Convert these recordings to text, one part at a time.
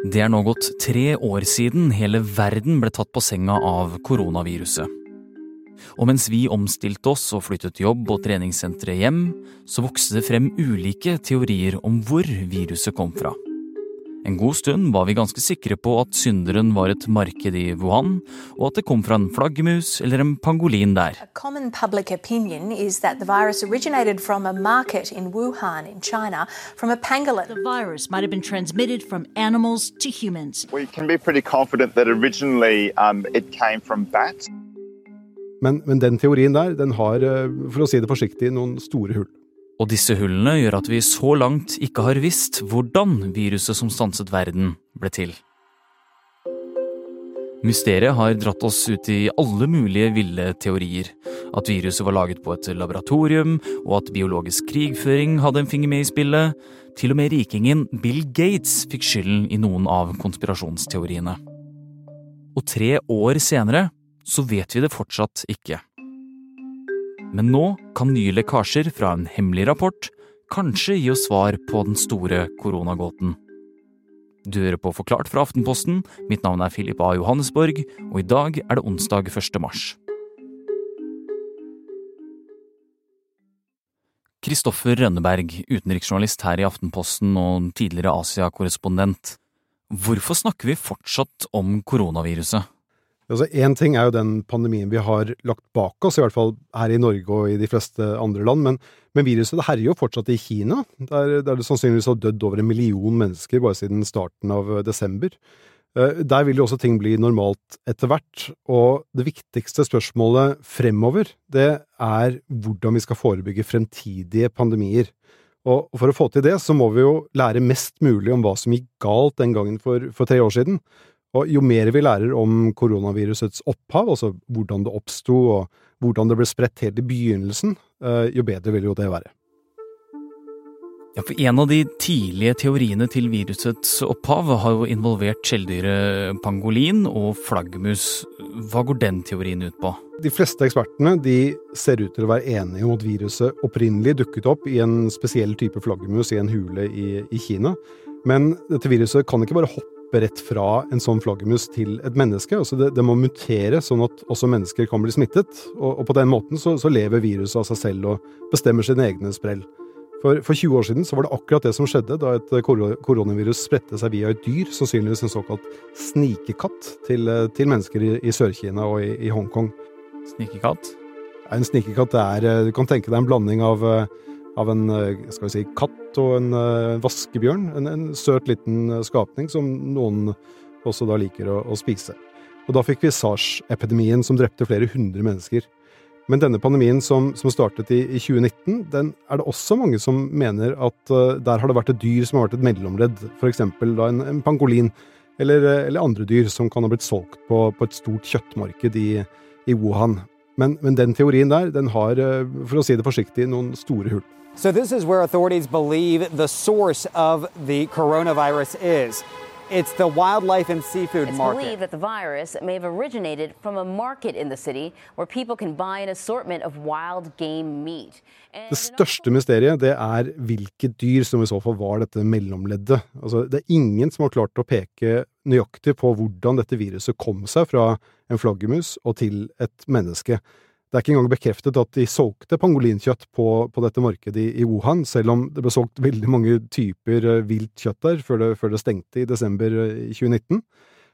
Det er nå gått tre år siden hele verden ble tatt på senga av koronaviruset. Og mens vi omstilte oss og flyttet jobb og treningssentre hjem, så vokste det frem ulike teorier om hvor viruset kom fra. En god stund var vi ganske sikre på at synderen var et marked i Wuhan, og at det kom fra en flaggermus eller en pangolin der. Common public opinion is that the virus originated from a market in Wuhan in China from a pangolin. The virus might have been transmitted from animals to humans. We can be pretty confident that originally um, it came from bats. Men, men den teorien der, den har, eh, for å si det forsiktig, noen store hull. Og disse hullene gjør at vi så langt ikke har visst hvordan viruset som stanset verden, ble til. Mysteriet har dratt oss ut i alle mulige ville teorier. At viruset var laget på et laboratorium, og at biologisk krigføring hadde en finger med i spillet. Til og med rikingen Bill Gates fikk skylden i noen av konspirasjonsteoriene. Og tre år senere så vet vi det fortsatt ikke. Men nå kan nye lekkasjer fra en hemmelig rapport kanskje gi oss svar på den store koronagåten. Du hører på Forklart fra Aftenposten. Mitt navn er Filip A. Johannesborg, og i dag er det onsdag 1. mars. Kristoffer Rønneberg, utenriksjournalist her i Aftenposten og tidligere Asia-korrespondent. Hvorfor snakker vi fortsatt om koronaviruset? Altså, Én ting er jo den pandemien vi har lagt bak oss, i hvert fall her i Norge og i de fleste andre land, men, men viruset det herjer jo fortsatt i Kina, der, der det sannsynligvis har dødd over en million mennesker bare siden starten av desember. Eh, der vil jo også ting bli normalt etter hvert, og det viktigste spørsmålet fremover, det er hvordan vi skal forebygge fremtidige pandemier. Og for å få til det, så må vi jo lære mest mulig om hva som gikk galt den gangen for, for tre år siden. Og jo mer vi lærer om koronavirusets opphav, altså hvordan det oppsto og hvordan det ble spredt helt i begynnelsen, eh, jo bedre vil jo det være. Ja, for En av de tidlige teoriene til virusets opphav har jo involvert skjelldyret pangolin og flaggermus. Hva går den teorien ut på? De fleste ekspertene de ser ut til å være enige om at viruset opprinnelig dukket opp i en spesiell type flaggermus i en hule i, i Kina. Men dette viruset kan ikke bare hoppe hoppe rett fra en sånn flaggermus til et menneske. Altså det, det, må mutere sånn at også mennesker kan bli smittet. Og, og på den måten så, så, lever viruset av seg selv og bestemmer sine egne sprell. For, for 20 år siden så var det akkurat det som skjedde da et koronavirus spredte seg via et dyr, sannsynligvis en såkalt snikekatt, til, til mennesker i, i Sør-Kina og i, i Hongkong. Snikekatt? En snikekatt er Du kan tenke deg en blanding av av en eh, skal vi si, katt og en en vaskebjørn. En, en, søt liten eh, skapning som noen også da liker å, å spise. Og da fikk vi SARS-epidemien som drepte flere hundre mennesker. Men denne pandemien som, som startet i, i, 2019, den er det også mange som mener at uh, der har det vært et dyr som har vært et mellomledd, f.eks. da en, en pangolin, eller, eller, andre dyr som kan ha blitt solgt på, på et stort kjøttmarked i, i Wuhan. Men, men, den teorien der, den har, for å si det forsiktig, noen store hull. So, this is where authorities believe the source of the coronavirus is. It's the wildlife and seafood it's market. It's believed that the virus may have originated from a market in the city where people can buy an assortment of wild game meat. det største mysteriet det er hvilket dyr som i så fall var dette mellomleddet. Altså, det er ingen som har klart å peke nøyaktig på hvordan dette viruset kom seg fra en flaggermus og til et menneske. Det er ikke engang bekreftet at de solgte pangolinkjøtt på, på dette markedet i, Wuhan, selv om det ble solgt veldig mange typer uh, vilt kjøtt der før det, før det stengte i desember uh, 2019.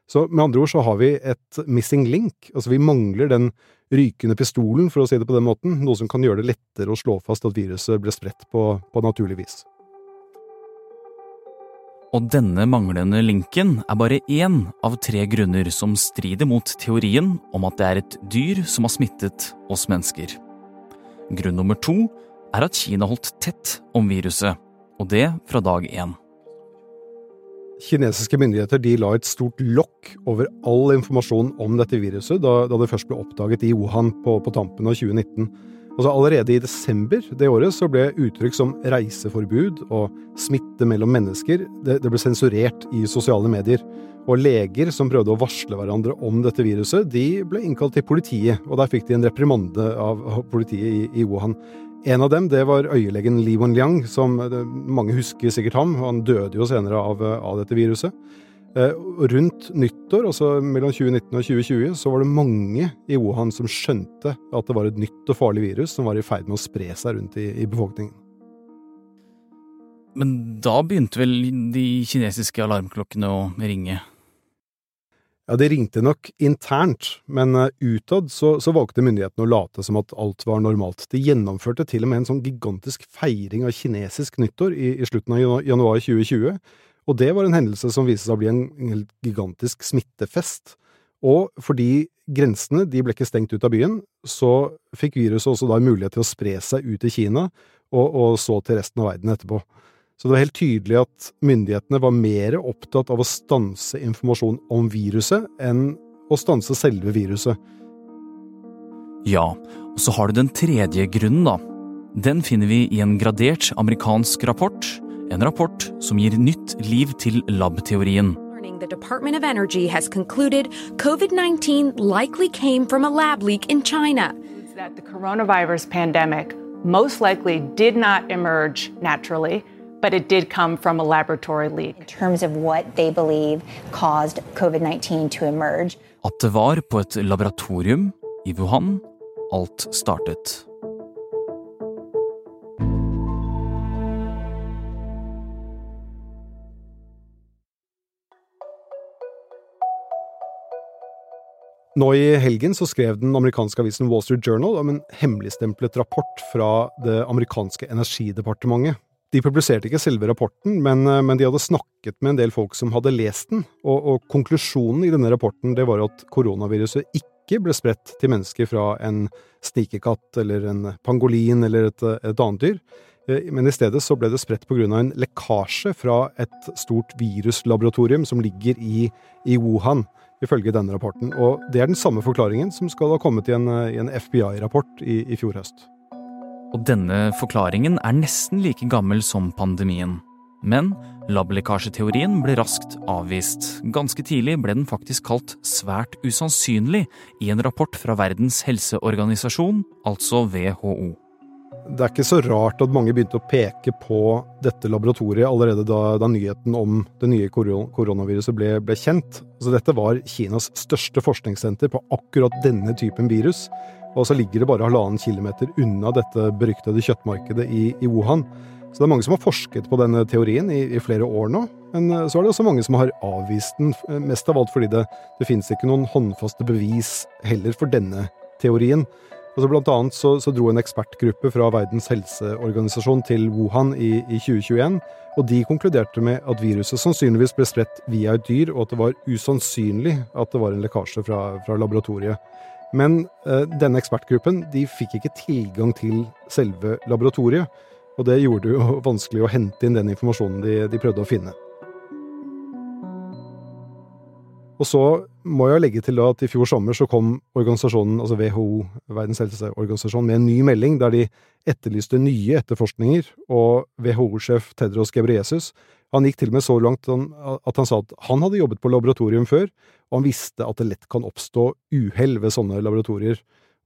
Så med andre ord så har vi et missing link. Altså vi mangler den rykende pistolen, for å si det på den måten, noe som kan gjøre det lettere å slå fast at viruset ble spredt på, på naturlig vis. Og denne manglende linken er bare én av tre grunner som strider mot teorien om at det er et dyr som har smittet oss mennesker. Grunn nummer to er at Kina holdt tett om viruset, og det fra dag én. Kinesiske myndigheter la et stort lokk over all informasjon om dette viruset da, da det først ble oppdaget i Wuhan på, på tampen av 2019. Altså Allerede i desember det året så ble uttrykk som reiseforbud og smitte mellom mennesker det, det ble sensurert i sosiale medier. Og leger som prøvde å varsle hverandre om dette viruset, de ble innkalt til politiet, og der fikk de en reprimande av politiet i, i Wuhan. En av dem det var øyelegen Li Wenliang, som mange husker sikkert ham. Han døde jo senere av, av dette viruset. Eh, rundt nyttår, altså mellom 2019 og 2020, så var det mange i Wuhan som skjønte at det var et nytt og farlig virus som var i ferd med å spre seg rundt i, i befolkningen. Men da begynte vel de kinesiske alarmklokkene å ringe? Ja, det ringte nok internt, men uh, utad så, så, valgte myndighetene å late som at alt var normalt. De gjennomførte til og med en sånn gigantisk feiring av kinesisk nyttår i, i slutten av januar 2020, og det var en hendelse som viste seg å bli en, helt gigantisk smittefest. Og fordi grensene de ble ikke stengt ut av byen, så fikk viruset også da mulighet til å spre seg ut i Kina, og, og så til resten av verden etterpå. Så det var helt tydelig at myndighetene var mer opptatt av å stanse informasjon om viruset enn å stanse selve viruset. Ja, og så har du den tredje grunnen, da. Den finner vi i en gradert amerikansk rapport. En rapport som gir nytt liv til lab-teorien. The Department of Energy has concluded COVID 19 likely came from a lab leak in China. That the coronavirus pandemic most likely did not emerge naturally but it did come from a laboratory leak. In terms of what they believe caused COVID-19 to emerge. At det var på et laboratorium i Wuhan alt startet. Nå i helgen så skrev den amerikanske avisen Wall Street Journal om en hemmeligstemplet rapport fra det amerikanske energidepartementet de publiserte ikke selve rapporten, men, eh, men, de hadde snakket med en del folk som hadde lest den, og, og, konklusjonen i denne rapporten det var at koronaviruset ikke ble spredt til mennesker fra en snikekatt eller en pangolin eller et, et annet dyr, eh, men i stedet så ble det spredt pga. en lekkasje fra et stort viruslaboratorium som ligger i, i Wuhan, ifølge denne rapporten. Og det er den samme forklaringen som skal ha kommet i en, en FBI-rapport i, i fjor høst. Og denne forklaringen er nesten like gammel som pandemien. Men lablekkasjeteorien ble raskt avvist. Ganske tidlig ble den faktisk kalt svært usannsynlig i en rapport fra Verdens helseorganisasjon, altså WHO. Det er ikke så rart at mange begynte å peke på dette laboratoriet allerede da, da nyheten om det nye koronaviruset ble, ble kjent. Så dette var Kinas største forskningssenter på akkurat denne typen virus, og så ligger det bare halvannen kilometer unna dette beryktede kjøttmarkedet i, i, Wuhan. Så det er mange som har forsket på denne teorien i, i, flere år nå. Men eh, så er det også mange som har avvist den, eh, mest av alt fordi det, det finnes ikke noen håndfaste bevis heller for denne teorien. Altså blant annet så, så, dro en ekspertgruppe fra Verdens helseorganisasjon til Wuhan i, i, 2021, og de konkluderte med at viruset sannsynligvis ble spredt via et dyr, og at det var usannsynlig at det var en lekkasje fra, fra laboratoriet. Men eh, denne ekspertgruppen de fikk ikke tilgang til selve laboratoriet, og det gjorde det jo vanskelig å hente inn den informasjonen de, de prøvde å finne. Og så må jeg legge til at i fjor sommer så kom organisasjonen, altså WHO, Verdens helseorganisasjon, med en ny melding der de etterlyste nye etterforskninger, og WHO-sjef Tedros Gebreyesus han gikk til og med så langt at han sa at han hadde jobbet på laboratorium før, og han visste at det lett kan oppstå uhell ved sånne laboratorier,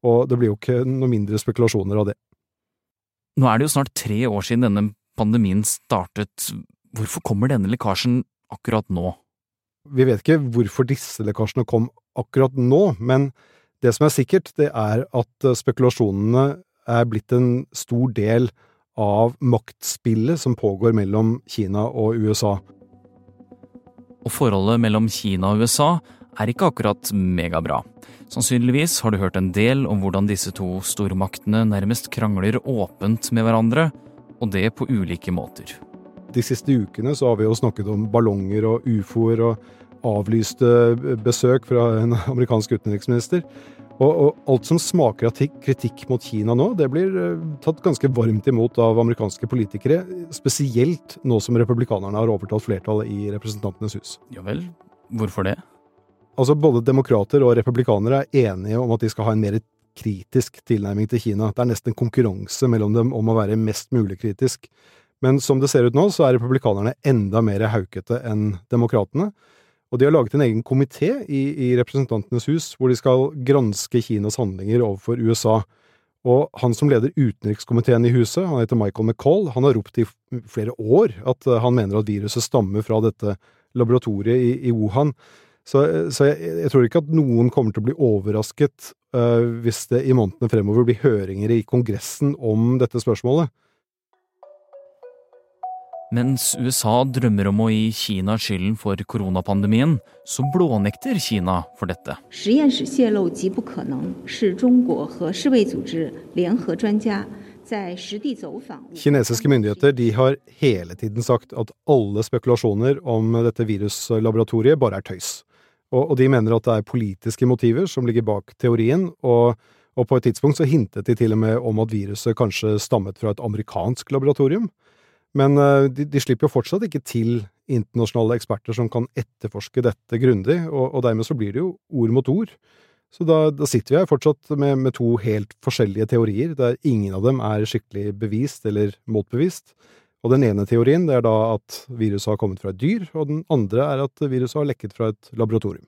og det blir jo ikke noe mindre spekulasjoner av det. Nå er det jo snart tre år siden denne pandemien startet. Hvorfor kommer denne lekkasjen akkurat nå? Vi vet ikke hvorfor disse lekkasjene kom akkurat nå, men det som er sikkert, det er at spekulasjonene er blitt en stor del av maktspillet som pågår mellom Kina og USA. Og forholdet mellom Kina og USA er ikke akkurat megabra. Sannsynligvis har du hørt en del om hvordan disse to stormaktene nærmest krangler åpent med hverandre, og det på ulike måter. De siste ukene så har vi jo snakket om ballonger og ufoer og avlyste besøk fra en amerikansk utenriksminister. Og, og, alt som smaker av kritikk mot Kina nå, det blir uh, tatt ganske varmt imot av amerikanske politikere. Spesielt nå som republikanerne har overtalt flertallet i Representantenes hus. Ja vel, hvorfor det? Altså, Både demokrater og republikanere er enige om at de skal ha en mer kritisk tilnærming til Kina. Det er nesten konkurranse mellom dem om å være mest mulig kritisk. Men som det ser ut nå, så er republikanerne enda mer haukete enn demokratene. Og de har laget en egen komité i, i, Representantenes hus hvor de skal granske Kinas handlinger overfor USA. Og han som leder utenrikskomiteen i huset, han heter Michael McCall, han har ropt i flere år at eh, han mener at viruset stammer fra dette laboratoriet i, i Wuhan. Så, så jeg, jeg, tror ikke at noen kommer til å bli overrasket uh, hvis det i månedene fremover blir høringer i Kongressen om dette spørsmålet. Mens USA drømmer om å gi Kina skylden for koronapandemien, så blånekter Kina for dette. Kinesiske myndigheter de har hele tiden sagt at alle spekulasjoner om dette viruslaboratoriet bare er tøys. Og, de mener at det er politiske motiver som ligger bak teorien, og, og på et tidspunkt så hintet de til og med om at viruset kanskje stammet fra et amerikansk laboratorium. Men eh, de, de, slipper jo fortsatt ikke til internasjonale eksperter som kan etterforske dette grundig, og, og dermed så blir det jo ord mot ord. Så da, da sitter vi her fortsatt med, med, to helt forskjellige teorier, der ingen av dem er skikkelig bevist eller motbevist. Og den ene teorien det er da at viruset har kommet fra et dyr, og den andre er at viruset har lekket fra et laboratorium.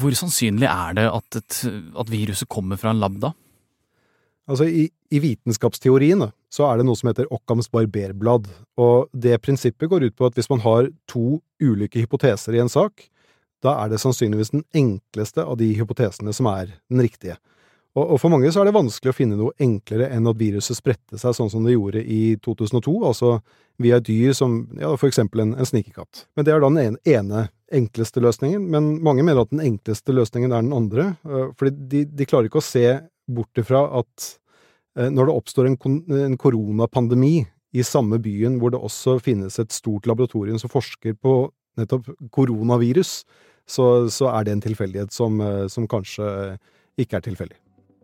Hvor sannsynlig er det at, et, at viruset kommer fra en lab, da? Altså, i, i vitenskapsteorien så er det noe som heter Occams barberblad, og det prinsippet går ut på at hvis man har to ulike hypoteser i en sak, da er det sannsynligvis den enkleste av de hypotesene som er den riktige. Og, og, for mange så er det vanskelig å finne noe enklere enn at viruset spredte seg sånn som det gjorde i 2002, altså via et dyr som ja, for eksempel en, en snikekatt. Men det er da den ene, enkleste løsningen, men mange mener at den enkleste løsningen er den andre, øh, fordi de, de klarer ikke å se bort ifra at øh, når det oppstår en, en koronapandemi i samme byen hvor det også finnes et stort laboratorium som forsker på nettopp koronavirus, så, så er det en tilfeldighet som, øh, som kanskje ikke er tilfeldig.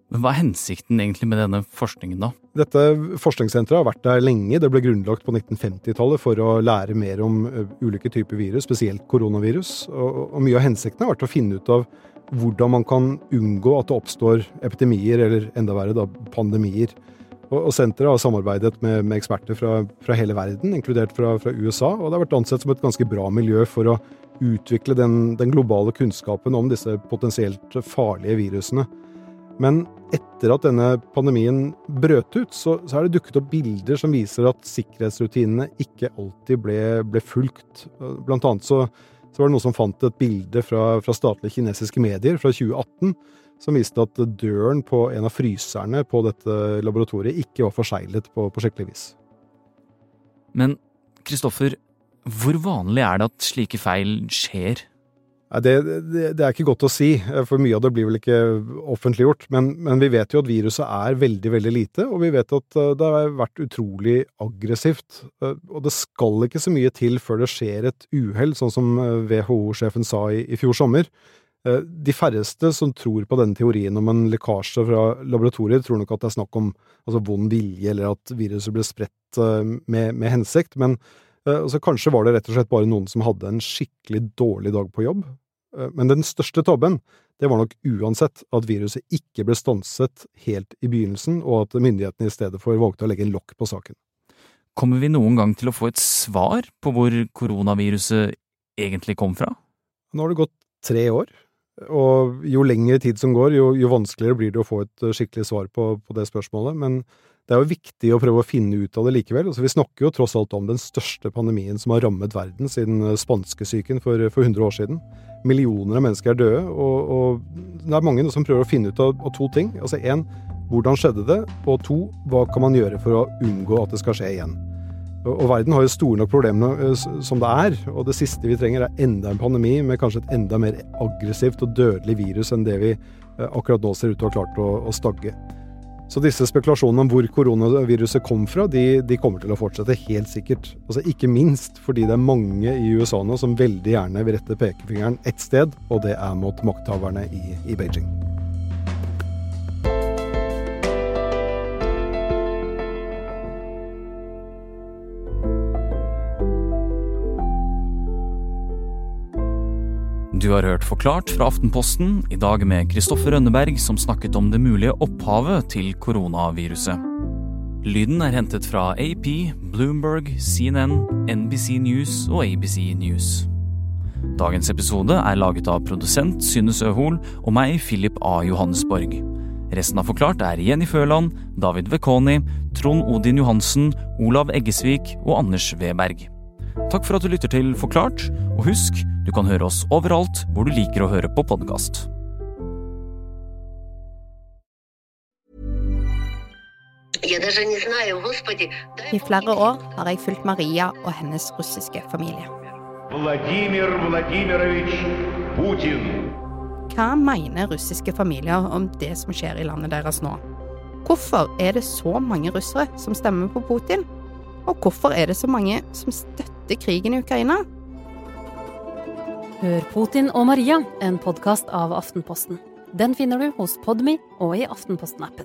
Men Hva er hensikten egentlig med denne forskningen, da? Dette forskningssenteret har vært der lenge. Det ble grunnlagt på 1950-tallet for å lære mer om ulike typer virus, spesielt koronavirus. Og, og, mye av hensikten har vært å finne ut av hvordan man kan unngå at det oppstår epidemier, eller enda verre da, pandemier. Og, og Senteret har samarbeidet med, med eksperter fra, fra, hele verden, inkludert fra, fra, USA, og det har vært ansett som et ganske bra miljø for å utvikle den, den globale kunnskapen om disse potensielt farlige virusene. Men etter at denne pandemien brøt ut, så, så er det dukket opp bilder som viser at sikkerhetsrutinene ikke alltid ble, ble fulgt. Blant annet så, så, var det noen som fant et bilde fra, fra statlige kinesiske medier fra 2018 som viste at døren på en av fryserne på dette laboratoriet ikke var forseglet på, på skikkelig vis. Men Kristoffer, hvor vanlig er det at slike feil skjer? Det, det, det, er ikke godt å si, for mye av det blir vel ikke offentliggjort. Men, men, vi vet jo at viruset er veldig, veldig lite, og vi vet at eh, det har vært utrolig aggressivt. Eh, og det skal ikke så mye til før det skjer et uhell, sånn som eh, WHO-sjefen sa i, i, fjor sommer. De færreste som tror på denne teorien om en lekkasje fra laboratoriet, tror nok at det er snakk om altså, vond vilje, eller at viruset ble spredt med, med hensikt. men Altså, kanskje var det rett og slett bare noen som hadde en skikkelig dårlig dag på jobb. Eh, men den største tabben, det var nok uansett at viruset ikke ble stanset helt i begynnelsen, og at myndighetene i stedet for valgte å legge en lokk på saken. Kommer vi noen gang til å få et svar på hvor koronaviruset egentlig kom fra? Nå har det gått tre år, og jo lengre tid som går, jo, jo vanskeligere blir det å få et skikkelig svar på, på det spørsmålet. Men det er jo viktig å prøve å finne ut av det likevel. Altså, vi snakker jo tross alt om den største pandemien som har rammet verden siden eh, spanskesyken for, for 100 år siden. Millioner av mennesker er døde, og, og det er mange som prøver å finne ut av, av to ting. Altså én, hvordan skjedde det? Og to, hva kan man gjøre for å unngå at det skal skje igjen? Og, verden har jo store nok problemer eh, som det er, og det siste vi trenger er enda en pandemi med kanskje et enda mer aggressivt og dødelig virus enn det vi eh, akkurat nå ser ut til å ha klart å, å stagge. Så disse spekulasjonene om hvor koronaviruset kom fra, de, de, kommer til å fortsette, helt sikkert. Altså Ikke minst fordi det er mange i USA nå som veldig gjerne vil rette pekefingeren ett sted, og det er mot makthaverne i, i Beijing. Du har hørt Forklart fra Aftenposten, i dag med Kristoffer Rønneberg, som snakket om det mulige opphavet til koronaviruset. Lyden er hentet fra AP, Bloomberg, CNN, NBC News og ABC News. Dagens episode er laget av produsent Synne Søhol og meg, Philip A. Johannesborg. Resten av Forklart er Jenny Føland, David Vekoni, Trond Odin Johansen, Olav Eggesvik og Anders Weberg. Takk for at du lytter til Forklart, og husk, du kan høre oss overalt hvor du liker å høre på podkast. I flere år har jeg fulgt Maria og hennes russiske familie. Vladimir Vladimirovich Putin. Hva mener russiske familier om det som skjer i landet deres nå? Hvorfor er det så mange russere som stemmer på Putin? Og hvorfor er det så mange som støtter krigen i Ukraina? Hør Putin og Maria, en podkast av Aftenposten. Den finner du hos Podmy og i Aftenposten-appen.